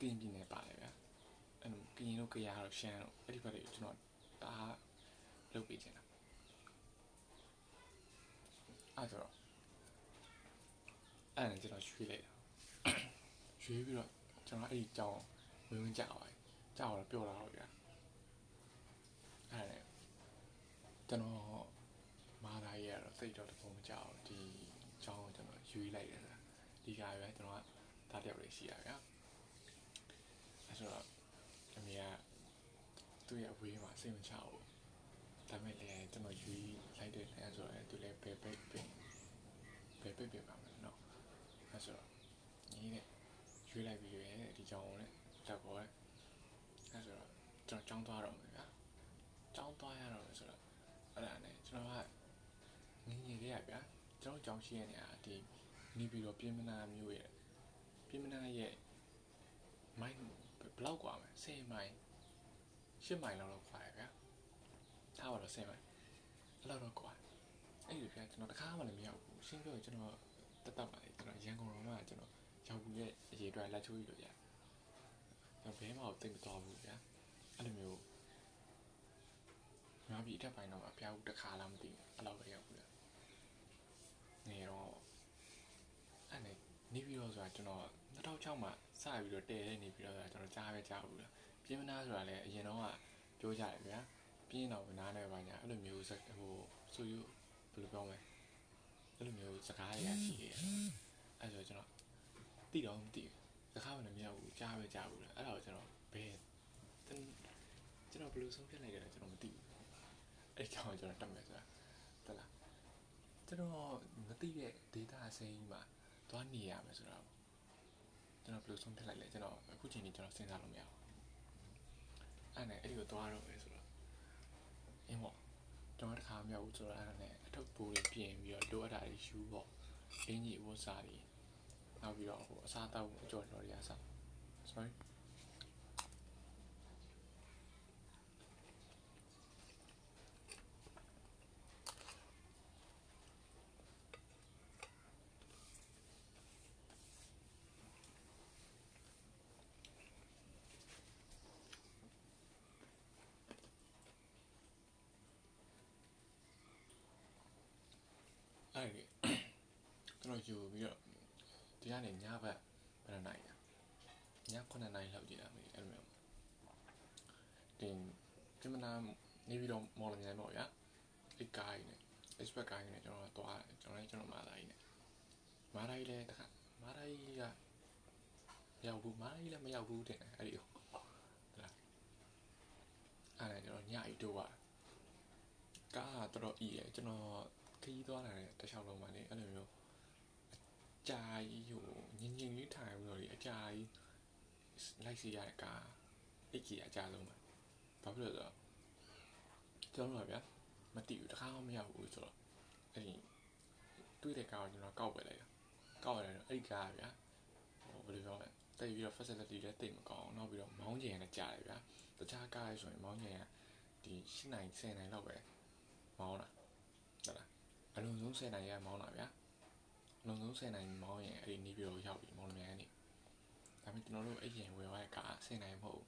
တင်းပြင်းနေပါတယ်ဗျာအဲ့လိုကရင်တို့ကြရတော့ရှမ်းတို့အဲ့ဒီဘက်တွေကျွန်တော်ဒါလုပ်ပြီးချင်တာအဲ့တော့အဲ့ဒါကျွန်တော်ရွှေ့လိုက်တာရွှေ့ပြီးတော့ကျွန်တော်အဲ့ဒီကြောင်းဝင်ဝင်ကြောက်ပါတယ်ကြောက်တော့ပြောတာတော့ဗျာအဲ့ဒါနဲ့ ကျွန်တော်မာလာရတော့စိတ်တော့တပုံမကြောက်ဒီကြောင်းကိုကျွန်တော်ရွေးလိုက်တယ်ဆိုတာဒီကရွယ်ကျွန်တော်ကတားတယောက်လေးရှိရဗျာအဲ့ဆိုတော့အမေကသူ့ရဲ့အဝေးမှာစိတ်မချဘူးဒါပေမဲ့လည်းကျွန်တော်ရွေးလိုက်တဲ့လဲဆိုတော့သူလည်းပဲပဲပဲပဲပဲပဲပါမယ်နော်အဲ့ဆိုတော့ညီနဲ့ရွေးလိုက်ပြီးရွေးဒီကြောင်းကိုလည်းတက်ပေါ်တယ်အဲ့ဆိုတော့ကျွန်တော်ကြောင်းသွားတော့မယ်ဗျာကြောင်းသွားရတော့မယ်ဆိုတော့အဲ့ဒါနဲ့ ကျွန်တော်ကငင်းငယ်လေးရဗျာကျွန်တော်ကြောင်းရှိရနေတာဒီနေပြီးတော့ပြင်မနာမျိုးရဲ့ပြင်မနာရဲ့မိုင်းဘယ်လောက်กว่าမလဲ10မိုင်10မိုင်လောက်တော့กว่าရဗျာထားပါတော့10မိုင်အဲ့လောက်တော့กว่าအဲ့ဒီဗျာကျွန်တော်တခါမှလည်းမရောက်ဘူးရှင်းပြောရင်ကျွန်တော်တက်တက်ပါလေကျွန်တော်ရန်ကုန်တော်မှာကျွန်တော်ရောက်ဘူးရဲ့အရေးအတွက်လက်ချိုးကြီးလို့ရတယ်ကျွန်တော်ဘဲမှာတော့တိတ်မတော်ဘူးဗျာအဲ့လိုမျိုး ငါပြီးအထက်ပိုင်းတော့အပြားဘူးတစ်ခါလားမသိဘူးအဲ့လောက်ပဲရောက်ဘူးလေနေတော့အဲ့နဲ့နေပြီးတော့ဆိုတာကျွန်တော်2006မှာစပြီးတော့တည်တဲ့နေပြီးတော့ဆိုတာကျွန်တော်ကြားပဲကြားဘူးလားပြင်းမနာဆိုတာလည်းအရင်တော့ကပြောကြတယ်ဗျာပြင်းတော့နားနေပါညာအဲ့လိုမျိုးဟိုဆိုယူဘယ်လိုပြောမလဲအဲ့လိုမျိုးစကားရရှိတယ်အဲ့ဆိုကျွန်တော်တိတော့မသိဘူးစကားမလည်းမရဘူးကြားပဲကြားဘူးလားအဲ့ဒါကိုကျွန်တော်ဘယ်ကျွန်တော်ဘယ်လိုဆုံးဖြတ်လိုက်ကြလဲကျွန်တော်မသိဘူး အဲ့ကြောင့်ကျွန်တော်တက်မယ်ဆိုတာတလားကျွန်တော်မသိတဲ့ data အစိမ်းမှာသွားနေရမယ်ဆိုတာကျွန်တော်ဘယ်လိုဆုံးဖြတ်လိုက်လဲကျွန်တော်အခုချိန်ကြီးကျွန်တော်စဉ်းစားလို့မရဘူးအဲ့နဲ့အဲ့ဒီကိုသွားတော့မယ်ဆိုတော့အင်းပေါ့ကျွန်တော်တခါမရောက်ဘူးဆိုတော့အဲ့ဒါနဲ့အထုပ်ပိုးတွေပြင်ပြီးတော့လိုအပ်တာတွေယူပေါ့အင်းကြီးအဝတ်စားတွေနောက်ပြီးတော့ဟိုအစားတောက်ကြော်တော်တွေအစား sorry အဲ့ဒီကျွန်တော် ယူပြီးတော့ဒီကနေညဘက်ဘယ်နှစ်နာရီည9နာရီလောက်ကြည့်တာမသိအဲ့လိုမျိုးတင်ကျမနာနေပြီးတော့မော်လမြိုင်ပေါ့ဗျာဒီကိုင်းနဲ့ expert ကိုင်းနဲ့ကျွန်တော်တော့ကျွန်တော်လည်းကျွန်တော်မာသားကြီးနဲ့မာသားကြီးလည်းတခါမာသားကြီးကမရောက်ဘူးမာသားကြီးလည်းမရောက်ဘူးတဲ့အဲ့ဒီဟုတ်လားအဲ့ဒါကျွန်တော်ညအိတို့ကကားကတော့အီးရကျွန်တော်ခရီးသွားလာတဲ့တခြားလုံးမှာနေအဲ့လိုမျိုး ကြာကြီးဟိုညင်ညင်လေးထိုင်ပြီးတော့လေအကြာကြီးလိုက်စီရတဲ့ကားအိတ်ကြီးအကြာဆုံးပဲဘာဖြစ်လို့လဲဆိုတော့ကျွန်တော်တို့ကဗျာမတိဘူးတခါမှမရောက်ဘူးဆိုတော့အဲ့ဒီတွေ့တဲ့ကားကိုကျွန်တော်ကောက်ပဲလိုက်တာကောက်ရတယ်အဲ့ဒီကားကဗျာဟိုဘယ်လိုပြောလဲတိတ်ပြီးတော့ facility လည်းတိတ်မကောင်းနောက်ပြီးတော့မောင်းကျင်လည်းကြားတယ်ဗျာတခြားကားရဆိုရင်မောင်းကျင်ကဒီ၈နိုင်10နိုင်လောက်ပဲမောင်းတာဟုတ်လားအလုံးစုံ10နိုင်ရမောင်းတာဗျာအ လုံးစုံ10နိုင်မောင်းရင်အဲ့ဒီနေပြီးတော့ရောက်ပြီမောင်းလို့မြန်နေဒါပေမဲ့ကျွန်တော်တို့အဲ့ရင်ဝယ်သွားတဲ့ကား10နိုင်မဟုတ်ဘူး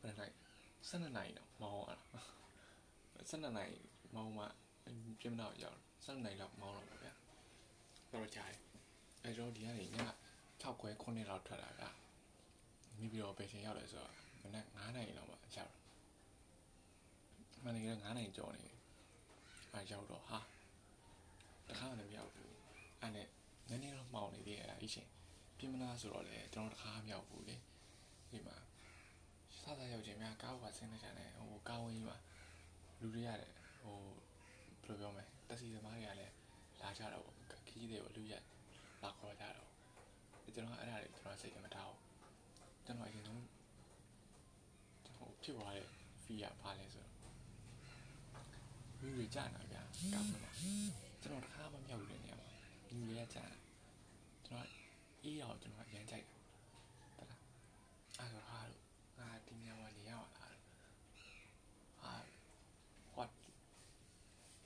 ဘယ်နိုင်12နိုင်တော့မောင်းရတာ12နိုင်မောင်းမှပြင်မတော့ရောက်12နိုင်လောက်မောင်းတော့ဗျာတော့ကြားတယ်အဲ့တော့ဒီကနေည6ခွဲ9လောက်ထွက်လာဗျာမိပြီးတော့ပဲချိန်ရောက်တယ်ဆိုတော့မနက်9နိုင်လောက်မှရောက်မနေ့က9နိုင်ကျော်နေအားရောက်တော့ဟာတခါမှမရောက်ဘူး အဲ့နဲ့နည်းနည်းတော့မှောင်နေသေးတယ်အဲ့ရှင်ပြင်မလားဆိုတော့လေကျွန်တော်တခါမရောက်ဘူးလေဒီမှာစသရောက်ချင်းများကားဝါဆင်းနေကြတယ်ဟိုကားဝင်းကြီးမှာလူတွေရတယ်ဟိုဘယ်လိုပြောမလဲတက်စီသမားတွေကလည်းလာကြတော့ခကြီးတွေကိုလူရက်လာခေါ်ကြတော့ကျွန်တော်အဲ့ဒါတွေကျွန်တော်စိတ်ကမထားဘူးကျွန်တော်အရင်ဆုံးဟိုဖြစ်သွားတဲ့ဖီးရပါလဲဆိုတော့လူတွေကြာတာဗျာကားမှာကျွန်တော်တခါမှမရောက်ဘူးတဲ့ နေရာမှာလူတွေကကြာကျွန်တော်အေးရောကျွန်တော်ရမ်းကြိုက်တယ်တလားအဲ့တော့ဟာလို့ငါဒီနေရာမှာနေရပါလားဟာ what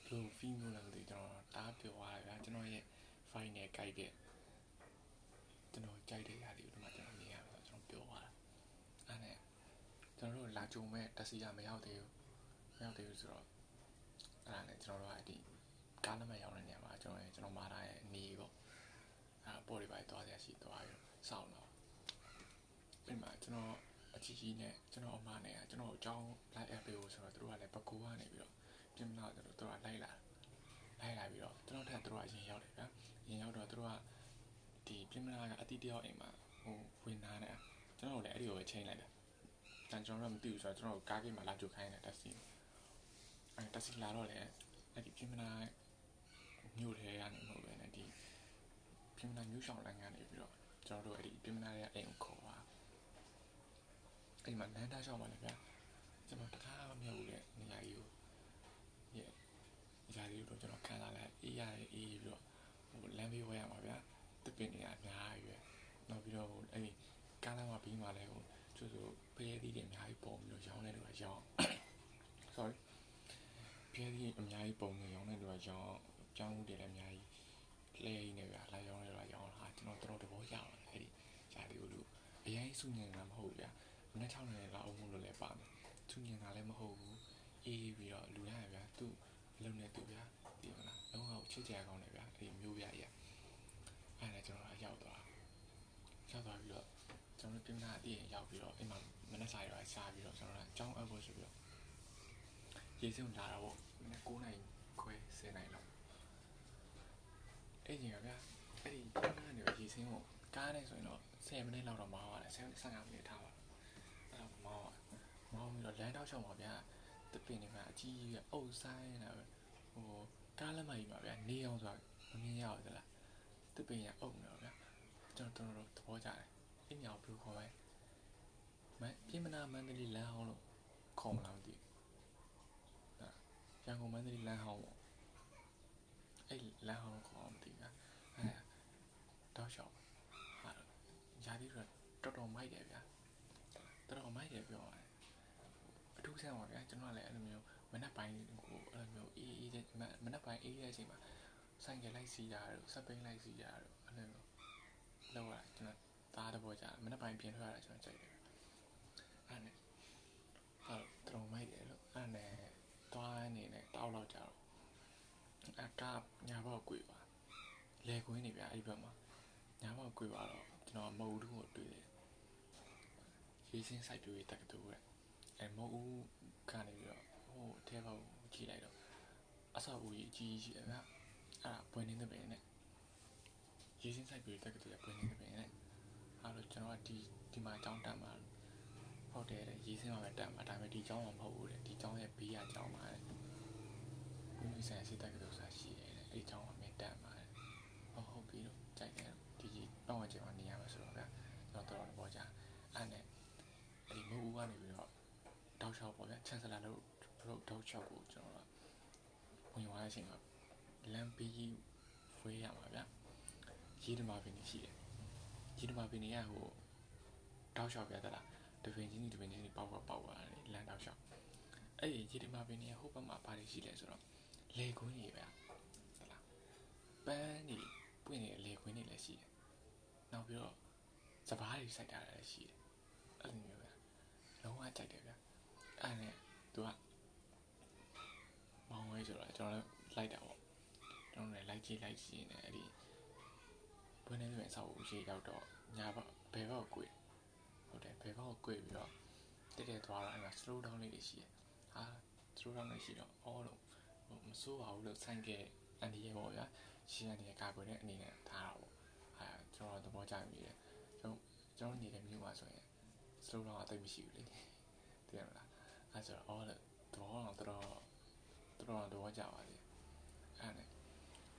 လူဖီးမျိုးလည်းမသိကျွန်တော်တားပြောသွားတယ်ဗျာကျွန်တော်ရဲ့ file နဲ့ကြိုက်တဲ့ကျွန်တော်ကြိုက်တဲ့ຢာတွေကိုဒီမှာကျွန်တော်မြင်ရမှာကျွန်တော်ပြောသွားတာအဲ့နဲ့ကျွန်တော်တို့လာကြုံမဲ့တက်စီကမရောက်သေးဘူးမရောက်သေးဘူးဆိုတော့အဲ့ဒါနဲ့ကျွန်တော်တို့ကဒီ ကားနံပါတ်ရောက်တဲ့နေရာမှာကျွန်တော်ကျွန်တော်မာထားရဲ့နေပေါ့အဲ့ပေါ်တွေပါသွားရရှိသွားပြီးစောင့်တော့အဲ့မှာကျွန်တော်အချီကြီးနဲ့ကျွန်တော်အမနဲ့ကျွန်တော်အကြောင်းလိုက်အပ်ပေးဖို့ဆိုတော့သူတို့ကလည်းပကူကနေပြီးတော့ပြင်မလာကျွန်တော်တို့ကလိုက်လာလိုက်လာပြီးတော့ကျွန်တော်ထက်သူတို့ကအရင်ရောက်တယ်ဗျာအရင်ရောက်တော့သူတို့ကဒီပြင်မလာကအတိတယောက်အိမ်မှာဟိုဝင်လာတယ်ကျွန်တော်လည်းအဲ့ဒီကိုချိန်လိုက်တယ်တန်ကျွန်တော်တို့မသိဘူးဆိုတော့ကျွန်တော်ကားကိမှာလာကြိုခိုင်းတယ်တက်စီအဲတက်စီလာတော့လေအဲ့ဒီပြင်မလာ မြို့ထဲကနေမဟုတ်ပဲねဒီပြင်မလာမြို့ဆောင်လမ်းကနေပြီးတော့ကျွန်တော်တို့အဲ့ဒီပြင်မလာရဲ့အိမ်ကိုခေါ်သွားအဲ့ဒီမှာနန်းသားရှောင်းပါလေဗျာကျွန်တော်တခါမှမရောက်ဘူးလေနေရာကြီးကိုရဲ့နေရာကြီးတော့ကျွန်တော်ခံလာလိုက်အေးရအေးပြီးတော့ဟိုလမ်းဘေးဝဲရမှာဗျာတပင်နေရအများကြီးပဲနောက်ပြီးတော့အဲ့ဒီကားလမ်းမှာပြီးမှလည်းဟိုကျို့ဆိုဖရဲသီးတွေအများကြီးပုံပြီးတော့ရောင်းနေတယ်ကရောင်း sorry ဖရဲသီးအများကြီးပုံနေရောင်းနေတယ်ကရောင်း ကြောင်းမှုတွေလည်းအများကြီးလဲရင်းနေဗျာလာရောင်းနေတော့ရောင်းဟာကျွန်တော်တော်တော်သဘောကျပါတယ်အဲ့ဒီဂျာဒီကိုလူအရင်စုညံတာမဟုတ်ဗျာမနေ့6နှစ်လောက်အောင်လို့လည်းပါမယ်စုညံတာလည်းမဟုတ်ဘူးအေးပြီးတော့လူရရဗျာသူ့လုံနေသူဗျာဒီမလားလုံးဝချစ်ကြကောင်းတယ်ဗျာအဲ့ဒီမျိုးပြရအဲ့ဒါကျွန်တော်ရောက်သွားရောက်သွားပြီးတော့ကျွန်တော်ပြင်လာအတည့်ရောက်ပြီးတော့အိမ်မှာမနေ့စာရွာရှားပြီးတော့ကျွန်တော်ကအကြောင်းအပ်ဖို့ဆိုပြီးတော့ရေးစုံလာတာပေါ့မနေ့9နိုင်ခွဲ10နိုင်လောက် အဲ့ဒီကဗျာအဲ့ဒီပြင်လာနေရေးစင်းကိုကားနဲ့ဆိုရင်တော့10မိနစ်လောက်တော့မောင်းရတယ်15မိနစ်ထားပါအဲ့တော့မောင်းမောင်းပြီးတော့လမ်းတောက်ချောင်းပါဗျာတပင်တွေမှာအကြီးကြီးအုပ်ဆိုင်နေတာပဲဟိုကားလက်မကြီးပါဗျာနေအောင်ဆိုတာမမြင်ရဘူးလားတပင်ရအုပ်နေတော့ဗျာကျွန်တော်တော်တော်သဘောကျတယ်အင်းညာဘလူးခေါ်ပဲမပြင်မနာမန္တလေးလမ်းအောင်လို့ခေါ်မလားမသိဘူးရန်ကုန်မန္တလေးလမ်းအောင်ပေါ့အဲ့လမ်းအောင်ခေါ်မသိဘူးအဲ တောက်လျှောက်ဟာယာဒီတော့တော်တော်မိုက်တယ်ဗျာတော်တော်မိုက်တယ်ပြောရတယ်အထူးဆန်းပါဗျာကျွန်တော်လည်းအဲ့လိုမျိုးမနက်ပိုင်းကိုအဲ့လိုမျိုးအေးအေးမနက်ပိုင်းအေးတဲ့အချိန်မှာဆိုင်ကလိုက်စီးတာတို့စက်ပိန်လိုက်စီးတာတို့အဲ့လိုမျိုးလောက်ရကျွန်တော်သားတဘောကြမနေ့ပိုင်းပြင်ထွက်ရတာကျွန်တော်ကြိုက်တယ်အဲ့နဲ့ဟာတော်မိုက်တယ်လို့အဲ့နဲ့တွားအနေနဲ့တောက်လောက်ကြတော့အကညာဘောက်ကွေပါလဲခွင်းနေဗျအဲ့ဒီဘက်မှာ ညာဘောက်ကွေပါတော့ကျွန်တော်မဟုတ်ဘူးကိုတွေ့တယ်ရေးစင်းစိုက်ပြွေးတက်တူတဲ့အဲမဟုတ်ဘူးကနေပြီးတော့ဟိုအထဲဘောက်ကြည့်လိုက်တော့အဆောက်အဦကြီးအကြီးကြီးရှိတယ်ဗျအဲ့ဒါပွင့်နေတဲ့ပင်နဲ့ရေးစင်းစိုက်ပြွေးတက်ကတူရပွင့်နေတဲ့ပင်နဲ့အဲ့လိုကျွန်တော်ကဒီဒီမှာအကြောင်းတန်ပါဟုတ်တယ်ရေးစင်းမှာပဲတန်ပါဒါပေမဲ့ဒီအကြောင်းမှာမဟုတ်ဘူးတဲ့ဒီအကြောင်းရဲ့ဘေးကအကြောင်းပါတဲ့ဘုရားဆရာစစ်တက်ကတူစာရှိတယ်အဲ့ဒီအကြောင်းမှာမတန်ပါတဲ့ဟုတ်ဟုတ်ပြီတော့ကြိုက်တယ် ချန်ဆလာလို့တို့တောက်ချောက်ကိုကျွန်တော်ဝင်သွားတဲ့အချိန်မှာလမ်းဘေးကြီးဝေးရမှာဗျရေးဓမာပင်ရှိတယ်ရေးဓမာပင်ကဟိုတောက်ချောက်ပြတလားတပင်ချင်းတပင်ချင်းပေါက်ပေါက်ပေါက်သွားတယ်လမ်းတောက်ချောက်အဲ့ဒီရေးဓမာပင်ကဟိုဘက်မှာပါတယ်ရှိလဲဆိုတော့လေကွင်းကြီးဗျဟလားပန်းကြီးပွင့်နေတဲ့လေကွင်းတွေလည်းရှိတယ်နောက်ပြီးတော့စပားတွေစိုက်ထားတာလည်းရှိတယ်အဲ့လိုမျိုးဗျလုံးဝကြိုက်တယ်ဗျ အဲ့နဲ့သူကမောင်းဝဲဆိုတော့ကျွန်တော်လည်းလိုက်တာပေါ့ကျွန်တော်လည်းလိုက်ကြည့်လိုက်ကြည့်နေအဲ့ဒီဘွင်းနေတဲ့အဆောက်အဦရှိရောက်တော့ညာဘက်ဘယ်ဘက်ကိုကွေဟုတ်တယ်ဘယ်ဘက်ကိုကွေပြီးတော့တက်တက်သွားတော့အဲ့မှာ slow down လေးတွေရှိတယ်ဟာ slow down လေးရှိတော့အော်လို့ဟိုမစိုးပါဘူးလို့ဆိုင်ကယ်အန်ဒီရဲ့ပေါ့ဗျာရှင်းအနေနဲ့ကာကွယ်တဲ့အနေနဲ့ထားတာပေါ့အဲကျွန်တော်သဘောကျမိတယ်ကျွန်တော်ကျွန်တော်နေတဲ့မြို့မှာဆိုရင် slow down အသိမရှိဘူးလေသိရမလား အဲဆိုတော့အော်လို့တော့တော့တော့တော့တော့ကြပါလေအဲ့နဲ့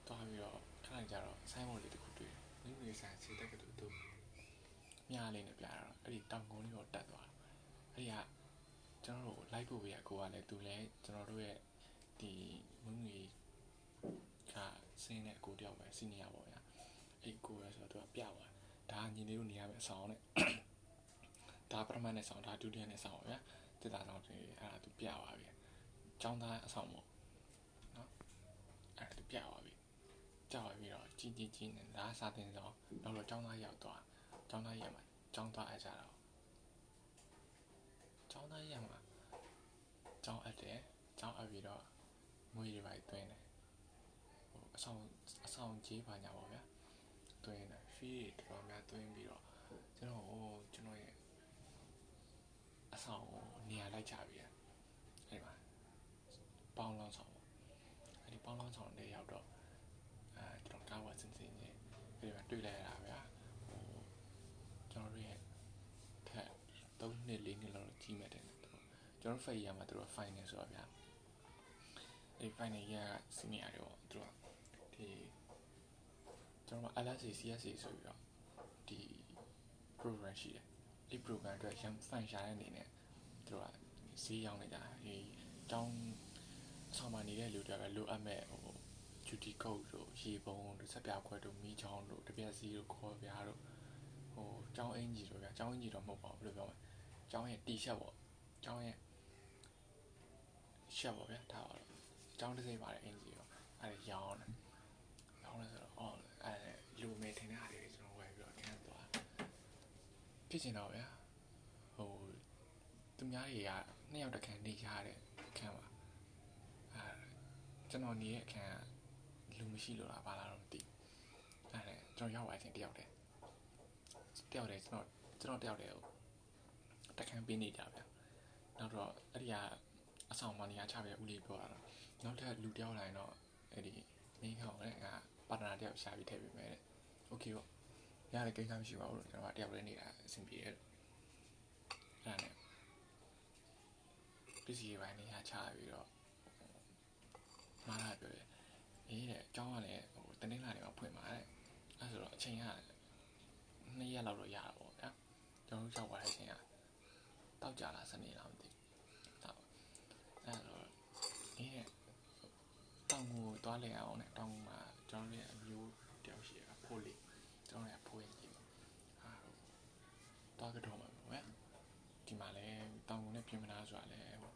တွားပြီးတော့ခဏကြာတော့ဆိုင်းဘုတ်လေးတစ်ခုတွေ့တယ်မိမိဆိုင်စီတက်ကတူတူမြားလေးနဲ့ပြတော့အဲ့ဒီတောင်ကုန်းလေးကိုတက်သွားအဲ့ဒီကကျွန်တော်တို့လိုက်ဖို့ပဲကိုကလည်းသူလည်းကျွန်တော်တို့ရဲ့ဒီမိမိကစင်းတဲ့အကိုတယောက်ပဲစီနီယာပေါ့ဗျာအဲ့ကိုရဆိုတော့သူကပြသွားဒါညီလေးတို့နေရမယ့်အဆောင်နဲ့ဒါပထမနဲ့ဆောင်ဒါဒုတိယနဲ့ဆောင်ပါဗျာ တစ်သားဆောင်တွေအဲ့ဒါသူပြသွားပြီចောင်းသားအဆောင်ပေါ့နော်အဲ့ဒါသူပြသွားပြီကြောက်ပြီးတော့ကြီးကြီးကြီးနဲ့ဒါစာတင်ဆောင်နောက်တော့ចောင်းသားရောက်သွားចောင်းသားရက်မှာចောင်းသားအကြတော့ចောင်းသားရက်မှာចောင်းအပ်တယ်ចောင်းအပ်ပြီးတော့မွေးတွေပါတွင်းတယ်ဟိုအဆောင်အဆောင်ကြီးပါညာပေါ့ဗျာတွင်းတယ်ဖီးတွေတော်တော်များတွင်းပြီးတော့ကျွန်တော်ဟိုကျွန်တော်ရဲ့အဆောင်ကို နေရာလိုက်ချပြီးတယ်အဲ့မှာပေါင်းလောင်းဆောင်ပေါ့အဲ့ဒီပေါင်းလောင်းဆောင်တွေရောက်တော့အဲကျွန်တော်ကားဝတ်စင်စင်ကြီးဒီမှာတွေ့လိုက်ရတာဗျာဟိုကျွန်တော်တို့ရဲ့ထက်3နှစ်4နှစ်လောက်ကြီးမဲ့တယ်ကျွန်တော်ဖိတ်ရမှာသူတို့ final ဆိုတော့ဗျာအဲ့ final ရက senior တွေပေါ့သူတို့ဒီကျွန်တော် LSA CSA ဆိုပြီးတော့ဒီ program ရှိတယ်အဲ့ program အတွက်ရန် fan ရှာတဲ့အနေနဲ့ သူတို့ကဈေးရောက်နေကြဒီတောင်းဆောင်မှနေတဲ့လူတွေကလိုအပ်မဲ့ဟို duty coat တို့ရေပုံးတို့ဆက်ပြခွဲတို့မီးချောင်းတို့တပြက်စီတို့ခေါ်ပြားတို့ဟိုကျောင်းအင်ကြီးတို့ဗျာကျောင်းအင်ကြီးတော့မဟုတ်ပါဘူးဘယ်လိုပြောမလဲကျောင်းရဲ့ t-shirt ပေါ့ကျောင်းရဲ့ shirt ပေါ့ဗျာဒါပါတော့ကျောင်းတစ်စိမ့်ပါတဲ့အင်ကြီးရောအဲ့ဒါရောင်းတယ်ရောင်းလဲဆိုတော့အော်အဲ့လူမေထင်တဲ့အားတွေကျွန်တော်ဝယ်ပြီးတော့ခင်းသွားဖြစ်ချင်တော့ဗျာ သူများတွေကနှစ်ယောက်တခန်းနေရတဲ့ခန်းပါအဲကျွန်တော်နေတဲ့အခန်းကလူမရှိလို့လားဘာလားတော့မသိဘူးအဲ့ဒါကျွန်တော်ရောက်သွားချင်းတယောက်တည်းတယောက်တည်းကျွန်တော်ကျွန်တော်တယောက်တည်းကိုတခန်းပေးနေကြဗျနောက်တော့အဲ့ဒီကအဆောင်မနေရာချပြဦးလေးပြောတာတော့နောက်ထပ်လူတယောက်လာရင်တော့အဲ့ဒီမိခေါင်းနဲ့ငါပါတနာတယောက်ရှာပြီးထည့်ပေးမယ်တဲ့โอเคပေါ့ရတယ်ကိစ္စမရှိပါဘူးကျွန်တော်တယောက်လည်းနေတာအဆင်ပြေတယ်အဲ့ဒါနဲ့ ပစ္စည်းပိုင်းနေရာချပြီးတော့မားလာပြောတယ်အေးတဲ့အကြောင်းကလည်းဟိုတနင်္လာနေ့မှာဖွင့်ပါတဲ့အဲ့ဆိုတော့အချိန်က2ရက်လောက်တော့ရတာပေါ့ဗျာကျွန်တော်ရောက်သွားတဲ့အချိန်ကတောက်ကြလားစနေလားမသိဘူးတောက်အဲ့တော့အေးတဲ့တောင်ကိုသွားလဲအောင်နဲ့တောင်မှာကျွန်တော်ရဲ့အမျိုးတယောက်ရှိရတာဖိုးလေးကျွန်တော်ရဲ့ဖိုးရင်ကြီးဟာတော့ကတော့မှာပေါ့ဗျာဒီမှာလဲတောင်ကိုနဲ့ပြင်မနာ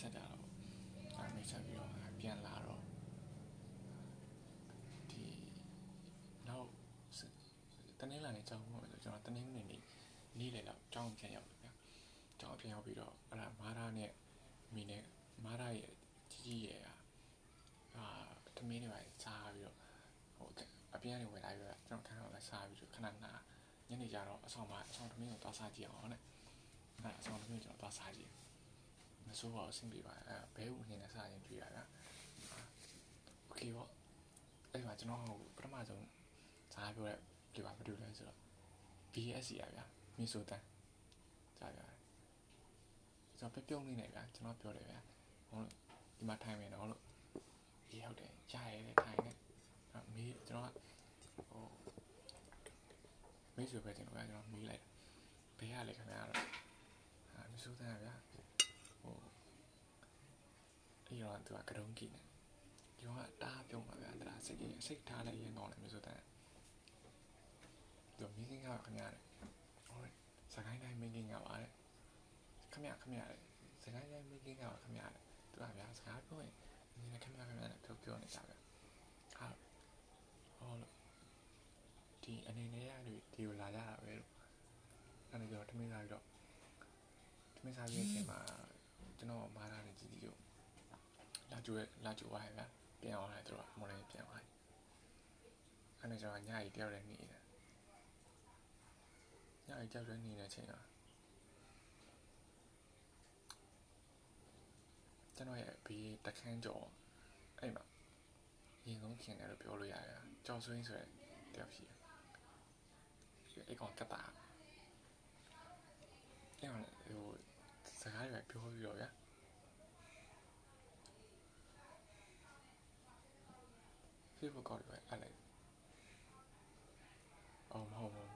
ဆက်ကြတာပေါ့အဲမိတ်ဆက်ပြီးတော့ပြန်လာတော့ဒီနောက်တနင်္လာနေ့ကြောင်းပေါ့ဆိုကျွန်တော်တနင်္ဂနွေနေ့နေ့လေတော့ကြောင်းပြန်ရောက်တယ်ဗျာကြောင်းပြန်ရောက်ပြီးတော့အဲ့ဒါမာရာနဲ့မိနဲ့မာရာရဲ့ကြီးကြီးရဲ့အာသမင်းတွေပါစားပြီးတော့ဟိုအပြင်ကနေဝင်လာပြီးတော့ကျွန်တော်ခန်းတော့လည်းစားပြီးတော့ခဏနာညနေကျတော့အဆောင်မှာအဆောင်သမင်းကိုသွားစားကြည့်အောင်နဲ့အဲ့အဆောင်သမင်းကျွန်တော်သွားစားကြည့် မစိုးပါဘူးအဆင်ပြေပါတယ်အဲဘဲဦးအနေနဲ့စရင်တွေ့ရဗျာโอเคပေါ့အဲ့မှာကျွန်တော်ဟိုပထမဆုံးစကားပြောတဲ့ဒီပါမတူလဲဆိုတော့ BSC ရဗျာမီဆိုတန်ကြားကြတယ်ကျွန်တော်ပြပြုံးနေနေဗျာကျွန်တော်ပြောတယ်ဗျာဟိုဒီမှာထိုင်မယ်နော်လို့ရေးဟုတ်တယ်ရရဲတဲ့ထိုင်နေမေးကျွန်တော်ကဟိုမေးဆိုပဲကျွန်တော်ကကျွန်တော်မေးလိုက်ဘယ်ရလဲခင်ဗျာတော့အာမီဆိုတန်ဗျာဟို အဲ့တော့သူကကရုံးကြီးနေဒီကတားပြုံးပါဗျာဒါစိတ်စိတ်ထားလိုက်ရင်တော့လည်းမီဆိုတန်သူမင်းကခင်ဗျာတဲ့ဟိုစကိုင်းတိုင်းမင်းကပါတဲ့ခင်ဗျာခင်ဗျာတဲ့စကိုင်းတိုင်းမင်းကပါခင်ဗျာတဲ့သူကဗျာစကားပြောရင်ဒီနေ့ခင်ဗျာခင်ဗျာနဲ့ပြောပြောနေကြဗျာဟာဟောလို့ဒီအနေနဲ့ရလူဒီကိုလာကြတာပဲလို့အဲ့ဒါကြောင့်ထမင်းစားပြီးတော့ထမင်းစားပြီးအချိန်မှာကျွန်တော်မာလာနေကြည့်ကြည့်လို့ လာကြွယ်လာကြွယ်ပါဗျာပြန်အောင်လိုက်တော့မော်လေးပြန်အောင်အဲ့ဒါကြောင့်ညကြီးတယောက်လည်းနေတယ်ညကြီးတယောက်လည်းနေတဲ့အချိန်ကကျွန်တော်ရဲ့ဘေးတခန်းကျော်အဲ့မှာရင်ဆုံးခင်တယ်လို့ပြောလို့ရတယ်ကြောက်ဆွင်းဆိုတဲ့တယောက်ရှိတယ်အဲ့ကောင်ကတာအဲ့ကောင်ဟိုစကားတွေပြောပြီးတော့ဗျာ People call it like I like I'm um, home.